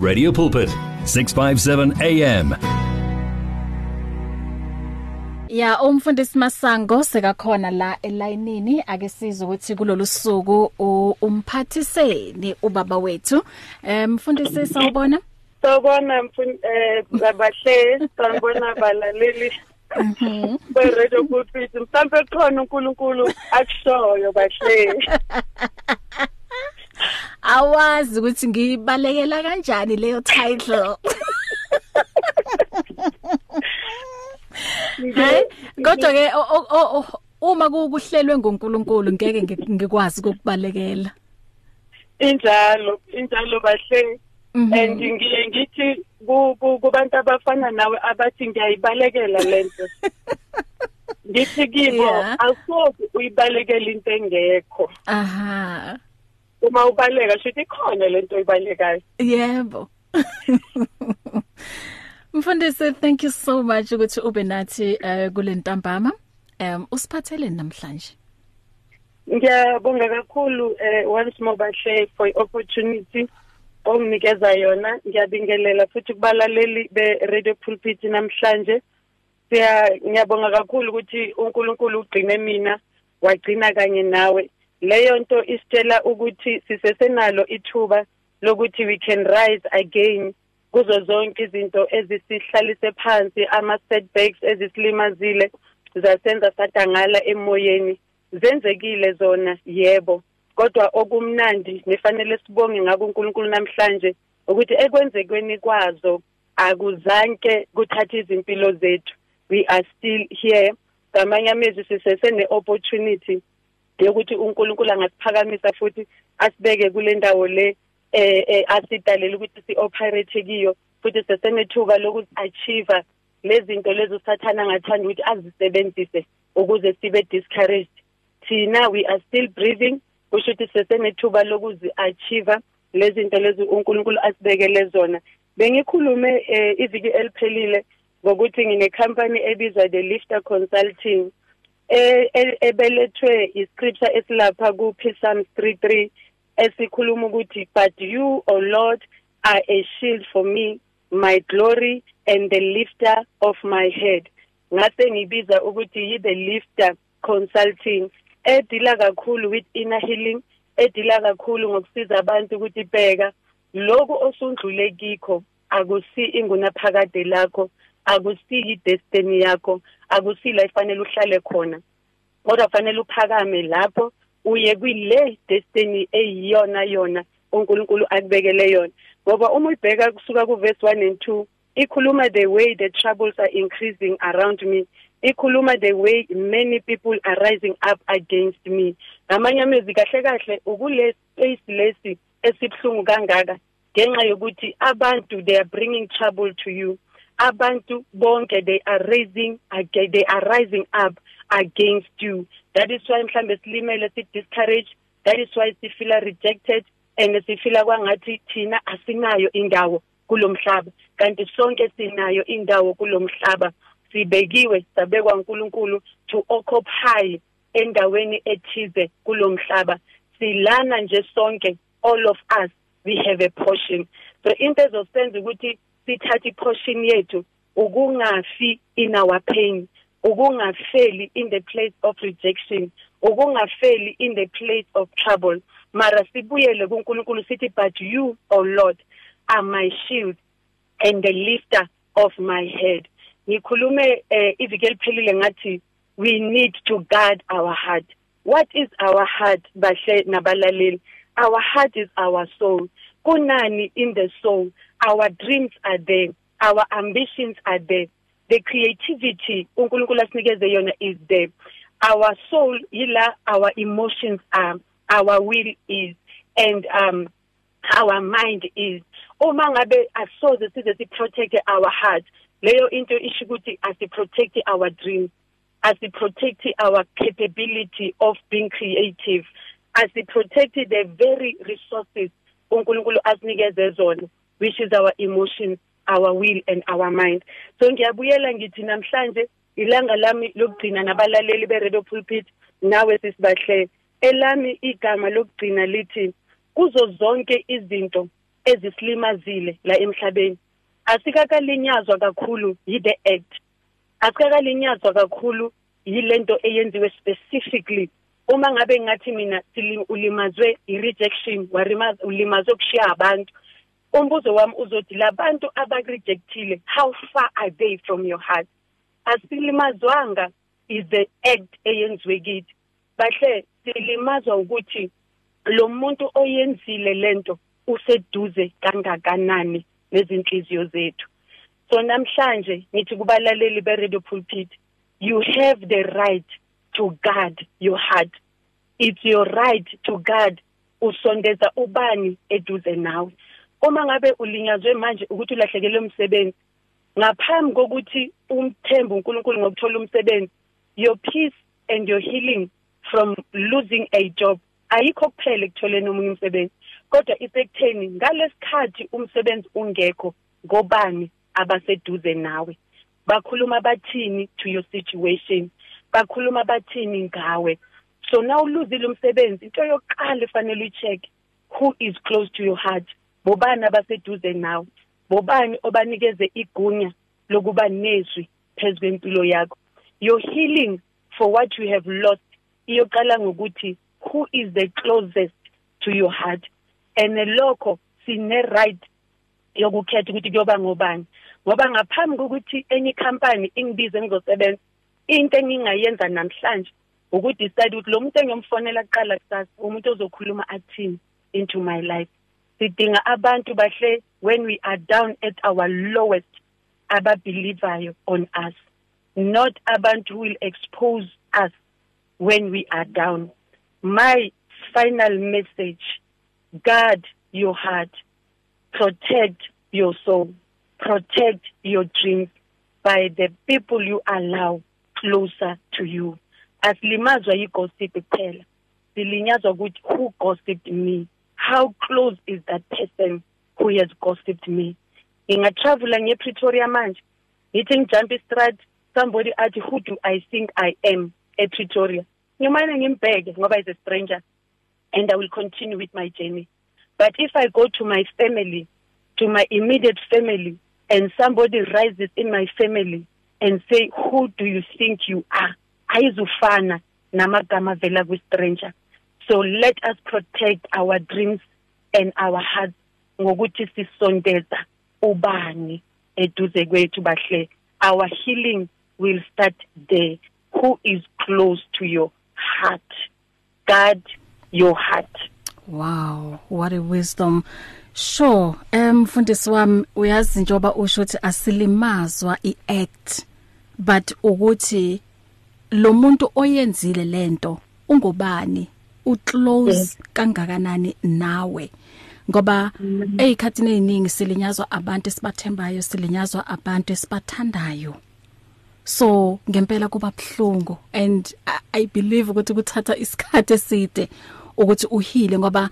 Radio Pulpit 657 AM Ya umfundisi Masango sekakhona la elayinini. Ake sizwe ukuthi kulolu suku umphathiseni ubaba wethu. Mfundisi sawubona? Sawubona mfundi eh babahle sanibona balaleli Mhm. radio pulpit. Mhlambe khona uNkulunkulu akushoyo bahle. Awazi ukuthi ngibalekela kanjani leyo title. Hayi kodwa ke uma kuhlelwe ngoNkulunkulu ngeke ngikwazi ukubalekela. Injalo injalo bahle. And ngiye ngithi kubantu abafana nawe abathi ngiyayibalekela lento ngithi kibo awusoke uyibalekela into engekho. Aha. Uma ubaleka shithi khona lento oyibalekayo yebo. Mfundisi thank you so much ukuthi ube nathi uh, kule ntambama. Um usiphathele namhlanje. Ngiyabonga kakhulu eh once more bahle for opportunity onginikeza yona. Ngiyabingelela futhi kubalaleli be Radio Pulpit namhlanje. Siya ngiyabonga kakhulu ukuthi uNkulunkulu ugcine mina wagcina kanye nawe. Leyo nto isitshela ukuthi sisesenalo ithuba lokuthi we can rise again kuzo zonke izinto ezisihlalise phansi ama setbacks ezisilimazile zasenza sadangala emoyeni. Zenzekile zona yebo. Kodwa okumnandi nefanele sibonge ngako uNkulunkulu namhlanje ukuthi ekwenzekweni kwazo akuzanke kuthatha izimpilo zethu. We are still here. Ngamanye amezwi sisesene opportunity yokuthi uNkulunkulu angasiphakamisa futhi asibeke kule ndawo le eh, eh asidalela ukuthi si-operate kiyo futhi sesenethuba lokuthi achieve lezinto lezo sathana ngathanda ukuthi azisebenzise ukuze sibe discouraged. Thina we are still breathing kusho ukuthi sesenethuba lokuzi achieve lezinto lezi uNkulunkulu asibekele zona. Bengikhulume eh, iviki eliphelile ngokuthi ngine company ebizwa the Lifter Consulting. Ebelethwe iscripture esilapha ku Psalm 33 esikhuluma ukuthi but you o Lord are a shield for me my glory and the lifter of my head. Ngase ngibiza ukuthi yi the lifter consulting edila kakhulu with inner healing edila kakhulu ngokusiza abantu ukuthi bheka lokho osundlule kikho akusi ingunaphakade lakho. Akusiyi destiny yakho akusila ifanele uhlale khona. Kodwa fanele uphakame lapho uye kwile destiny eyiyona yona uNkulunkulu akubekele yona. Ngoba uma uyibheka kusuka ku verse 1 and 2 ikhuluma the way the troubles are increasing around me. Ikhuluma the way many people are rising up against me. Ngamanye amezwi kahle kahle ukule space lesi esibhlungu kangaka ngenxa yokuthi abantu they are bringing trouble to you. Abantu bonke they are raising again they are rising up against you. That is why mhlambe silimele si discourage that is why sifila rejected and sifila kwangathi thina asinayo indawo kulomhlaba. Kanti sonke sinayo indawo kulomhlaba. Sibekiwe sabekwa uNkulunkulu to occupy endaweni ethize kulomhlaba. Silana nje sonke all of us we have a portion. So into ezosenza ukuthi sithathe iportion yethu ukungafi in our pain ukungafeli in the place of rejection ukungafeli in the place of trouble. Mara sibuyele kuNkulunkulu sithi but you o Lord are my shield and the lifter of my head. Ngikhulume eh, iviki eliphelile ngathi we need to guard our heart. What is our heart bahle nabalaleli? Our heart is our soul. Kunani in the soul? Our dreams are there our ambitions are there the creativity uNkulunkulu asinikeze yona is there. Our soul yila our emotions are our will is and um our mind is. Uma ngabe asoze size si protect our heart leyo into isho ukuthi asi protect our dreams asi protect our capability of being creative asi protect the very resources uNkulunkulu asinikeze zona. Which is our emotions our will and our mind. So ngiyabuyela ngithi namhlanje ilanga lami lokugcina nabalaleli be-radio pulpit nawe sisibahle. Elami igama lokugcina lithi kuzo zonke izinto ezisilimazile la emhlabeni. Asikakalinyazwa kakhulu yi the act. Asikakalinyazwa kakhulu yilento eyenziwe specifically. Uma ngabe ngathi mina ulimazwe i-rejection ulimazwe ukushiya abantu umbuzo wami uzothi labantu abakurejectile how far are they from your heart? Asilimazwanga is the act eyenziwe kithi. Bahle silimazwa ukuthi lo muntu oyenzile lento useduze kangakanani nezinhliziyo zethu. So namhlanje ngithi kubalaleli be-radio pulpit you have the right to guard your heart. It's your right to guard usondeza ubani eduze nawe. Uma ngabe ulinyazwe manje ukuthi ulahlekelwe umsebenzi ngaphambi kokuthi umthembe uNkulunkulu ngokuthola umsebenzi your peace and your healing from losing a job ayikho kuphela ekutholeni omunye umsebenzi. Kodwa isekutheni ngalesikhathi umsebenzi ungekho ngobani abaseduze nawe? Bakhuluma bathini to your situation? Bakhuluma bathini ngawe? So now uluzile umsebenzi into yokuqala efanele ucheck who is close to your heart? Bobani abaseduze nawe? Bobani obanikeze igunya lokuba nezwi phezulu kwempilo yakho? Your healing for what you have lost iyoqala ngokuthi who is the closest to your heart? And lokho sine right yokukhetha ukuthi kuyoba ngobani. Ngoba ngaphambi kokuthi enye company ingibize ngizosebenza into engingayenza namhlanje ukuthi decide ukuthi lo muntu engiyomfonela kuqala kusasa umuntu ozokhuluma athini into my life. Sidinga abantu bahle when we are down at our lowest ababelievayo on us. Not abantu will expose us when we are down. My final message guard your heart protect your soul protect your dreams by the people you allow closer to you. Asilimazwa yigossip kuphela. Silinyazwa ukuthi who gossiped me? How close is that person who has gossiped me? Ngingatravela ngePretoria manje ngithi ngijump istrad somebody athi who do i think i am ePretoria? Ngimane ngimbheke ngoba is a stranger and i will continue with my journey. But if i go to my family to my immediate family and somebody rises in my family and say who do you think you are? Ayizufana namagama vela kwi-stranger. So let us protect our dreams and our hearts ngokuthi sisondeza ubani eduze kwethu bahle. Our healing will start there. Who is close to your heart? Guard your heart. Wow what a wisdom. Sure, em mfundisi wami uyazi njoba usho ukuthi asilimazwa iAct but ukuthi lo muntu oyenzile lento ungobani uclose kangakanani nawe? Ngoba ezikhathini eziningi silinyazwa abantu esibathembayo silinyazwa abantu esibathandayo. So ngempela kuba bhlungu and i believe ukuthi kuthatha isikhathi eside ukuthi uhile ngoba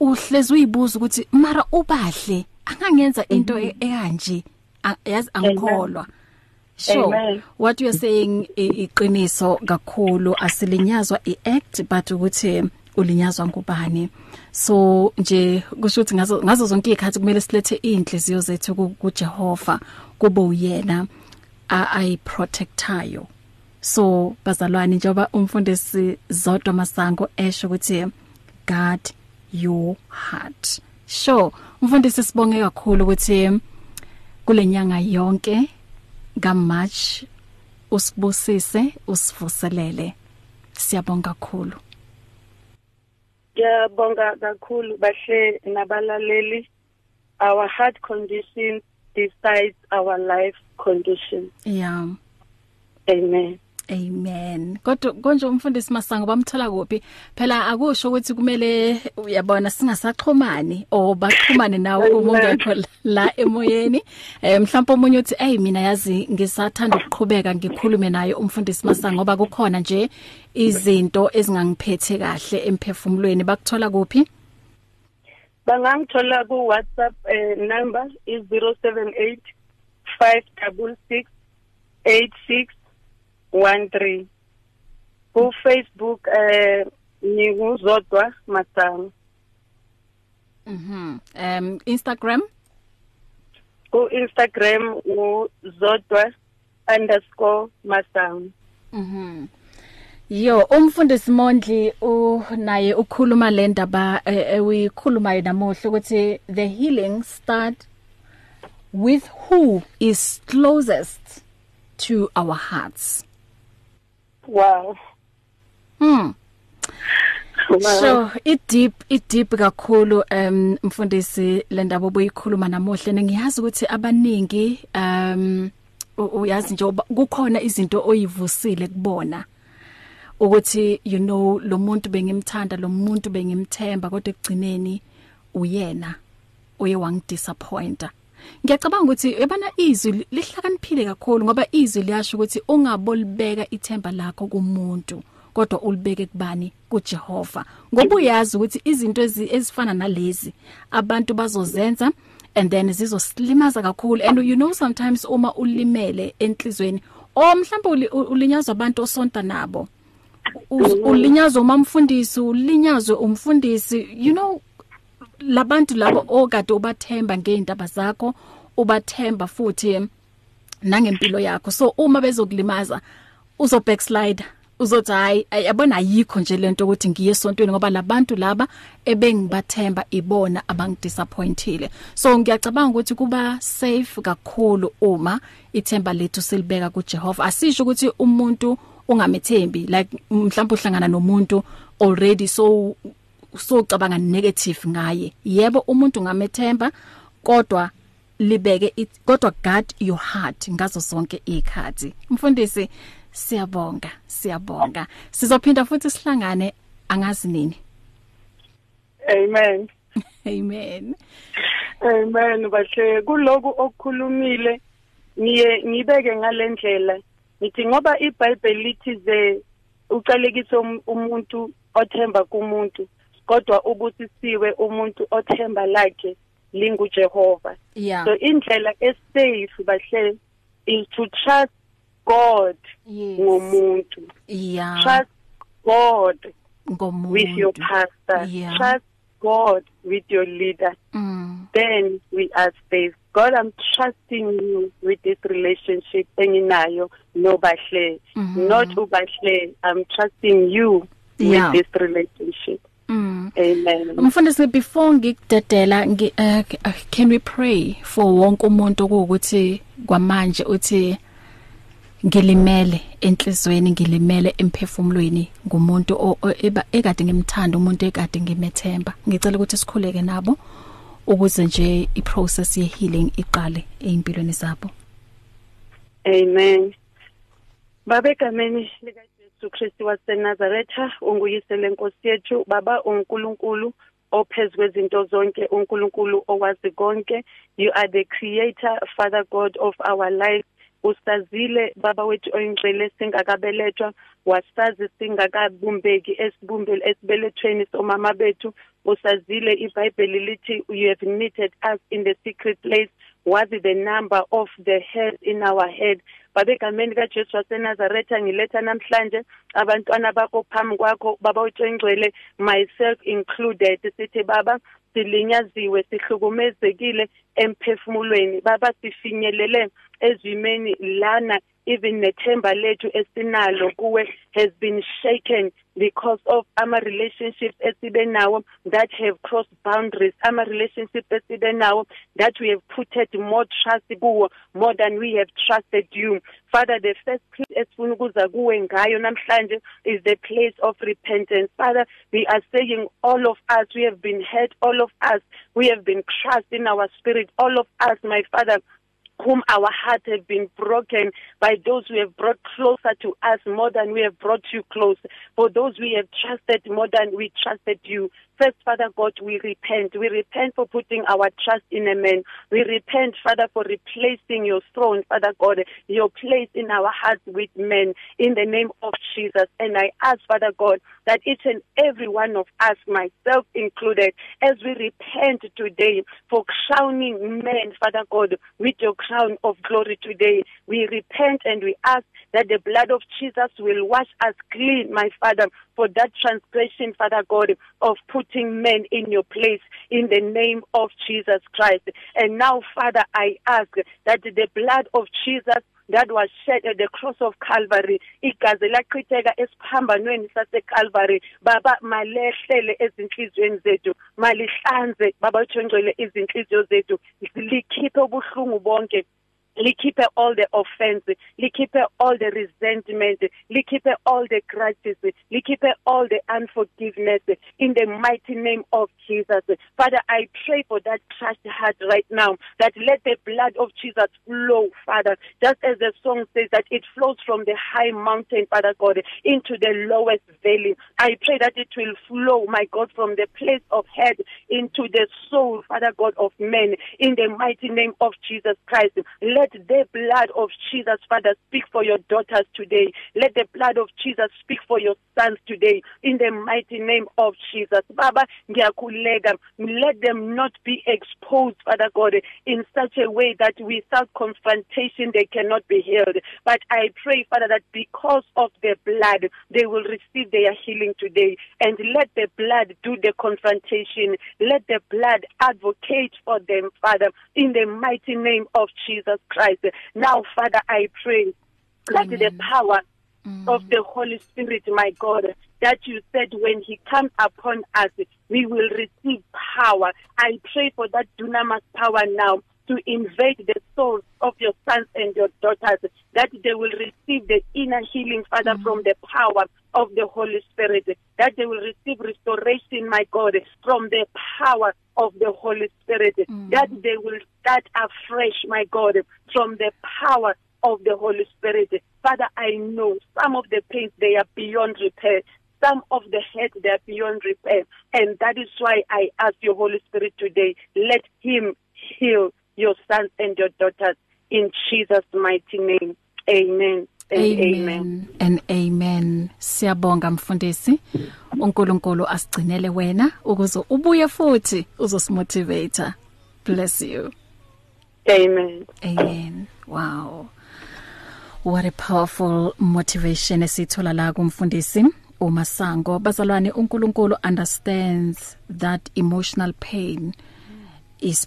uhlezi uyibuza ukuthi mara ubahle angangenza into mhm. ekanje? Yazi angikholwa. Sure what you are saying iqiniso kakhulu asilinyazwa iact but ukuthi ulinyazwa ngubani. So nje kusho ukuthi ngazo ngazo zonke izikhathi kumele silethe inhliziyo zethu kuJehova kube uyena ayi protectayo so bazalwane njengoba umfundisi Zodwa Masango esho ukuthi God your heart. Sure mfundisi sibonge kakhulu ukuthi kulenyanga yonke ka March usibusise usivuselele. Siyabonga kakhulu. Ngiyabonga kakhulu bahle nabalaleli. Our heart condition decides our life condition. Yeah. Amen. Amen. Kodwa konje umfundisi Masango bamthola kuphi? Phela akusho ukuthi kumele uyabona singasaxhumani o baxhumane nawe uma ungekho la emoyeni. Eh mhlawumbe umunye uthi hey mina yazi ngisathanda ukuqhubeka ngikhulume naye umfundisi Masango ngoba kukhona nje izinto ezingangiphethe kahle emphefumulweni bakuthola kuphi? Bangangithola ku WhatsApp eh number is 078 566 86 13 ku Facebook eh ngikuzodwa masango Mhm. Um Instagram ku Instagram uzodwa_masango Mhm. Yo umfundisi Mondli unaye ukhuluma le ndaba ewikhulumayo namuhla ukuthi the healing start with who is closest to our hearts. Wow. Hmm. So it deep it deep kakhulu um mfundisi le ndaba obuyikhuluma namuhla. Ngiyazi ukuthi abaningi um uyazi nje kukhona izinto oyivusile kubona. Ukuthi you know lo muntu bengimthanda lo muntu bengimthemba kodwa ekugcineni uyena uye wangidisappointa. Ngiyacabanga ukuthi ebana izwi lihlakaniphile kakhulu ngoba izwi liyasho ukuthi ungabolibeka ithemba lakho kumuntu kodwa ulibeke kubani? kuJehova. Ngoba uyazi ukuthi izinto ezifana nalezi abantu bazozenza and then zizosilimaza kakhulu. And you know sometimes uma ulimele enhlizweni o mhlawumbe ulinyazwa abantu osonta nabo ulinyazwa umamfundisi ulinyazwe umfundisi you know labantu labo okade ubathemba ngeindaba zakho ubathemba futhi nangempilo yakho. So uma bezokulimaza uzo backslide uzothi hayi yabona ayikho nje lento ukuthi ngiye esontweni ngoba labantu laba ebengibathemba ibona abangidisappointile. So ngiyacabanga ukuthi kuba safe kakhulu uma ithemba lethu silibeka kuJehova. Asisho ukuthi umuntu ungamethembi like mhlawumbe uhlangana nomuntu already so so cabanga negative ngaye. Yebo umuntu ngamethemba kodwa libeke kodwa guard your heart ngazo zonke ikhathi mfundisi siyabonga siyabonga. Sizophinda futhi sihlangane angazi nini? Amen. Amen. Amen bahle. Kuloku okukhulumile ngiye ngibeke ngalendlela ngithi ngoba iBhayibheli lithi ze ucalekise umuntu othemba kumuntu kodwa ubusisiwe umuntu othemba lakhe linguJehova yeah. so indlela esafe bahle is to trust God yes. ngomuntu yeah trust God ngomuntu with your pastor yeah. trust God with your leader mm. then we are safe God I'm trusting you with this relationship enginayo no bahle mm -hmm. not ubahle I'm trusting you yeah. with this relationship mm. amen mfundisi before ngikudedela ngi, uh, can we pray for wonke umuntu ukuthi kwamanje uthi ngilimele enhlizweni ngilimele emphefumulweni ngumuntu ekade ngimthanda umuntu ekade ngimethemba. Ngicela ukuthi sikhuleke nabo ukuze nje iprocess ye healing iqale empilweni zabo. Amen. Babegameni lika Jesu Kristu waseNazaretha unguyise lenkosi yethu. Baba uNkulunkulu ophezulu kwezinto zonke uNkulunkulu owazi konke. You are the creator father god of our lives usazile baba wethu oyingcwele singakabelethwa. Wasazi singakabumbeki esibumbele esibelethweni somama bethu. Usazile iBhayibheli lithi you have knitted us in the secret place. Wazi the number of the hairs in our head. Babegameni kaJesu waseNazaretha ngiletha namhlanje abantwana bakho phambi kwakho baba utshengcwele myself included. Sithi baba silinyaziwe sihlukumezekile emphefumulweni. Baba sifinyelele ezwimeni lana even nethemba lethu esinalo kuwe has been shaken because of ama relationships esibe nawo that have crossed boundaries ama relationships esibe nawo that we have put more trust kuwo more than we have trusted you. Father the first place esifuna ukuza kuwe ngayo namhlanje is the place of repentance. Father we are saying all of us we have been hurt all of us we have been crushed in our spirit all of us my father whom our hearts have been broken by those who have brought closer to us more than we have brought you close. For those we have trusted more than we trusted you. First, Father God, we repent. We repent for putting our trust in a man. We repent, Father, for replacing your throne, Father God, your place in our hearts with men in the name of Jesus. And I ask, Father God, that each and every one of us, myself included, as we repent today for crowning men, Father God, with your crown of glory today, we repent and we ask that the blood of Jesus will wash us clean, my Father, for that transgression, Father God, of putting men in your place in the name of Jesus Christ. And now, Father, I ask that the blood of Jesus that was shed at the cross of Calvary igazi lachitheka esiphambanweni saseCalvary baba malehlele ezinhlizweni zethu malihlanze baba tshongcwele izinhliziyo zethu likhiphe ubuhlungu bonke likhiphe all the offense likhiphe all the resentment likhiphe all the grudges likhiphe all the unforgiveness in the mighty name of Jesus. Father i pray for that crushed heart right now that let the blood of Jesus flow father just as the song says that it flows from the high mountain father god into the lowest valley. I pray that it will flow my god from the place of head into the soul father god of men. In the mighty name of Jesus Christ let Let the blood of Jesus, Father, speak for your daughters today. Let the blood of Jesus speak for your sons today. In the mighty name of Jesus. Baba, ngiyakhuleka. Let them not be exposed, Father God, in such a way that without confrontation they cannot be healed. But I pray, Father, that because of the blood, they will receive their healing today. And let the blood do the confrontation. Let the blood advocate for them, Father, in the mighty name of Jesus Christ. Now, Father, I pray that the power mm. of the Holy Spirit, my God, that you said when he comes upon us, we will receive power. I pray for that dunamis power now to invade the souls of your sons and your daughters, that they will receive the inner healing, Father, mm. from the power of the Holy Spirit, that they will receive restoration, my God, from the power of the Holy Spirit, mm. that they will start afresh, my God, from the power of the Holy Spirit. Father, I know some of the pains, they are beyond repair. Some of the hurt, they are beyond repair. And that is why I ask your Holy Spirit today, let him heal your sons and your daughters in Jesus' mighty name. Amen. Amen. amen. And amen. Siyabonga mfundisi. uNkulunkulu asigcinele wena ukuze ubuye futhi uzosimotivate bless you. Amen. Amen. Wow. What a powerful motivation esithola la kumfundisi uMasango. Bazalwane uNkulunkulu understands that emotional pain is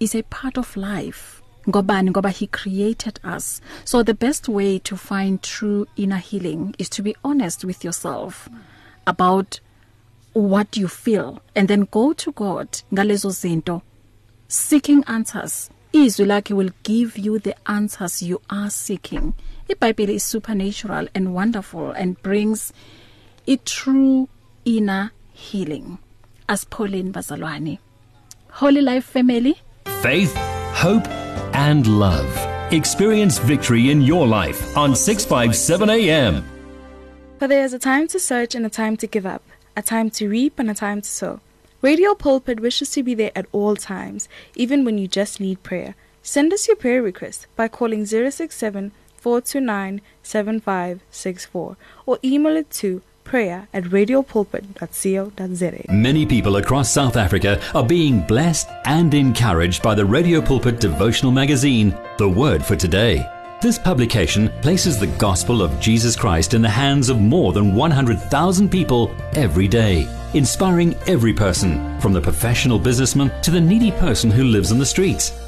is a part of life. Ngobani? Ngoba he created us. So the best way to find true inner healing is to be honest with yourself about what you feel and then go to God ngalezo zinto seeking answers. Izwi lakhe will give you the answers you are seeking. iBhayibheli is supernatural and wonderful and brings a true inner healing. As Pauline bazalwane Holy Life family. Faith hope and love. Experience victory in your life on 657 AM. For there is a time to search and a time to give up, a time to reap and a time to sow. Radio Pulpit wishes to be there at all times, even when you just need prayer. Send us your prayer request by calling 067 429 7564 or email it to prayer at radiopulpit.co.za. Many people across South Africa are being blessed and encouraged by the Radio Pulpit devotional magazine, The Word for Today. This publication places the gospel of Jesus Christ in the hands of more than 100,000 people every day, inspiring every person, from the professional businessman to the needy person who lives on the streets.